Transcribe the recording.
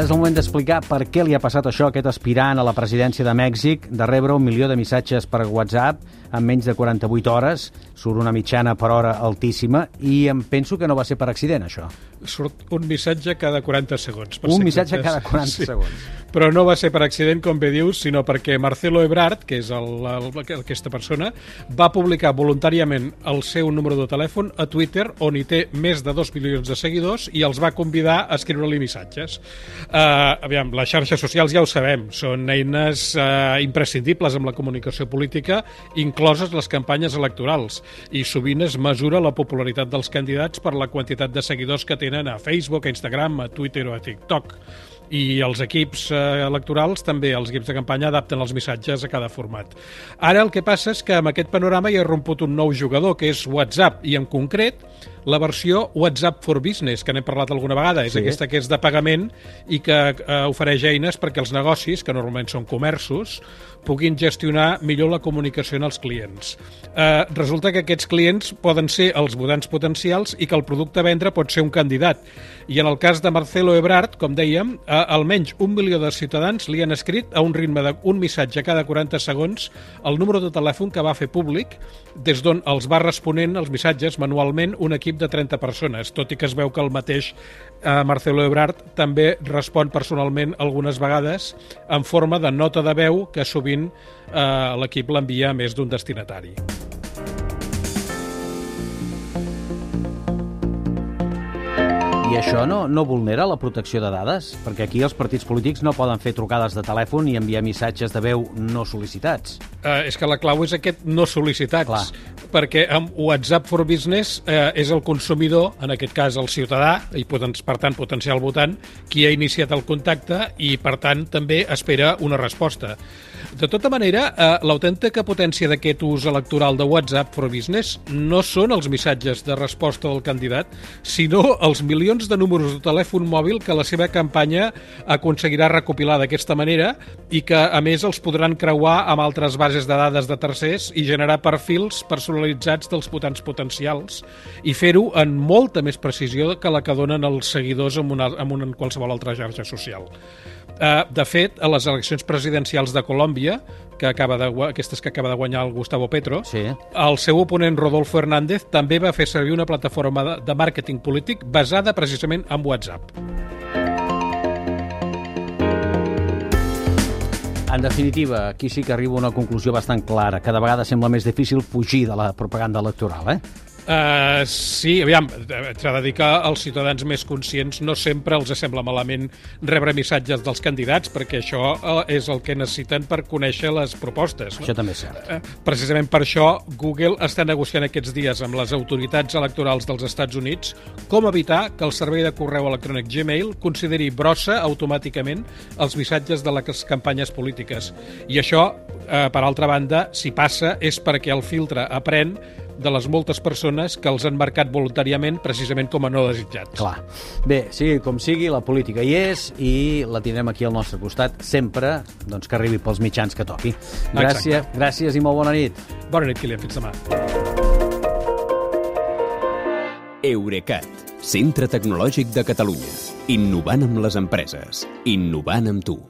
Ara és el moment d'explicar per què li ha passat això a aquest aspirant a la presidència de Mèxic de rebre un milió de missatges per WhatsApp en menys de 48 hores, surt una mitjana per hora altíssima, i em penso que no va ser per accident, això. Surt un missatge cada 40 segons. Per Un missatge exactes. cada 40 Sí. segons. Però no va ser per accident, com bé dius, sinó perquè Marcelo Ebrard, que és el, el, aquesta persona, va publicar voluntàriament el seu número de telèfon a Twitter, on hi té més de 2 milions de seguidors, i els va convidar a escriure-li missatges. Uh, aviam, les xarxes socials ja ho sabem, són eines uh, imprescindibles amb la comunicació política, incloses les campanyes electorals, i sovint es mesura la popularitat dels candidats per la quantitat de seguidors que tenen a Facebook, a Instagram, a Twitter o a TikTok i els equips eh, electorals també, els equips de campanya adapten els missatges a cada format. Ara el que passa és que amb aquest panorama hi ha romput un nou jugador, que és WhatsApp, i en concret la versió WhatsApp for Business, que n'hem parlat alguna vegada, és Sí. aquesta que és de pagament i que eh, ofereix eines perquè els negocis, que normalment són comerços, puguin gestionar millor la comunicació en els clients. Eh, resulta que aquests clients poden ser els votants potencials i que el producte a vendre pot ser un candidat. I en el cas de Marcelo Ebrard, com dèiem, eh, almenys un milió de ciutadans li han escrit a un ritme d'un missatge cada 40 segons el número de telèfon que va fer públic, des d'on els va responent els missatges manualment un equip de 30 persones, tot i que es veu que el mateix eh, Marcelo Ebrard també respon personalment algunes vegades en forma de nota de veu que sovint eh, l'equip l'envia a més d'un destinatari. I això no, no vulnera la protecció de dades? Perquè aquí els partits polítics no poden fer trucades de telèfon i enviar missatges de veu no sol·licitats. Eh, és que la clau és aquest no sol·licitats, Clar. perquè amb WhatsApp for Business eh, és el consumidor, en aquest cas el ciutadà, i per tant potencial votant, qui ha iniciat el contacte i per tant també espera una resposta. De tota manera, eh, l'autèntica potència d'aquest ús electoral de WhatsApp for Business no són els missatges de resposta del candidat, sinó els milions de números de telèfon mòbil que la seva campanya aconseguirà recopilar d'aquesta manera i que, a més, els podran creuar amb altres bases de dades de tercers i generar perfils personalitzats dels votants potencials i fer-ho en molta més precisió que la que donen els seguidors en, una, en, una, en qualsevol altra xarxa social. Uh, de fet, a les eleccions presidencials de Colòmbia, que acaba de, aquestes que acaba de guanyar el Gustavo Petro, Sí. el seu oponent Rodolfo Hernández també va fer servir una plataforma de, de màrqueting polític basada precisament en WhatsApp. En definitiva, aquí sí que arriba a una conclusió bastant clara. Cada vegada sembla més difícil fugir de la propaganda electoral, eh? Uh, sí, aviam, s'ha de dir que als ciutadans més conscients no sempre els sembla malament rebre missatges dels candidats, perquè això uh, és el que necessiten per conèixer les propostes. No? Això també és cert. Eh, Precisament per això, Google està negociant aquests dies amb les autoritats electorals dels Estats Units com evitar que el servei de correu electrònic Gmail consideri brossa automàticament els missatges de les campanyes polítiques. I això, eh, per altra banda, si passa, és perquè el filtre aprèn de les moltes persones que els han marcat voluntàriament precisament com a no desitjats. Clar. Bé, sigui com sigui, la política hi és i la tindrem aquí al nostre costat sempre doncs, que arribi pels mitjans que toqui. Gràcies, gràcies i molt bona nit. Bona nit, Kilian. Fins demà. Eurecat, centre tecnològic de Catalunya. Innovant amb les empreses. Innovant amb tu.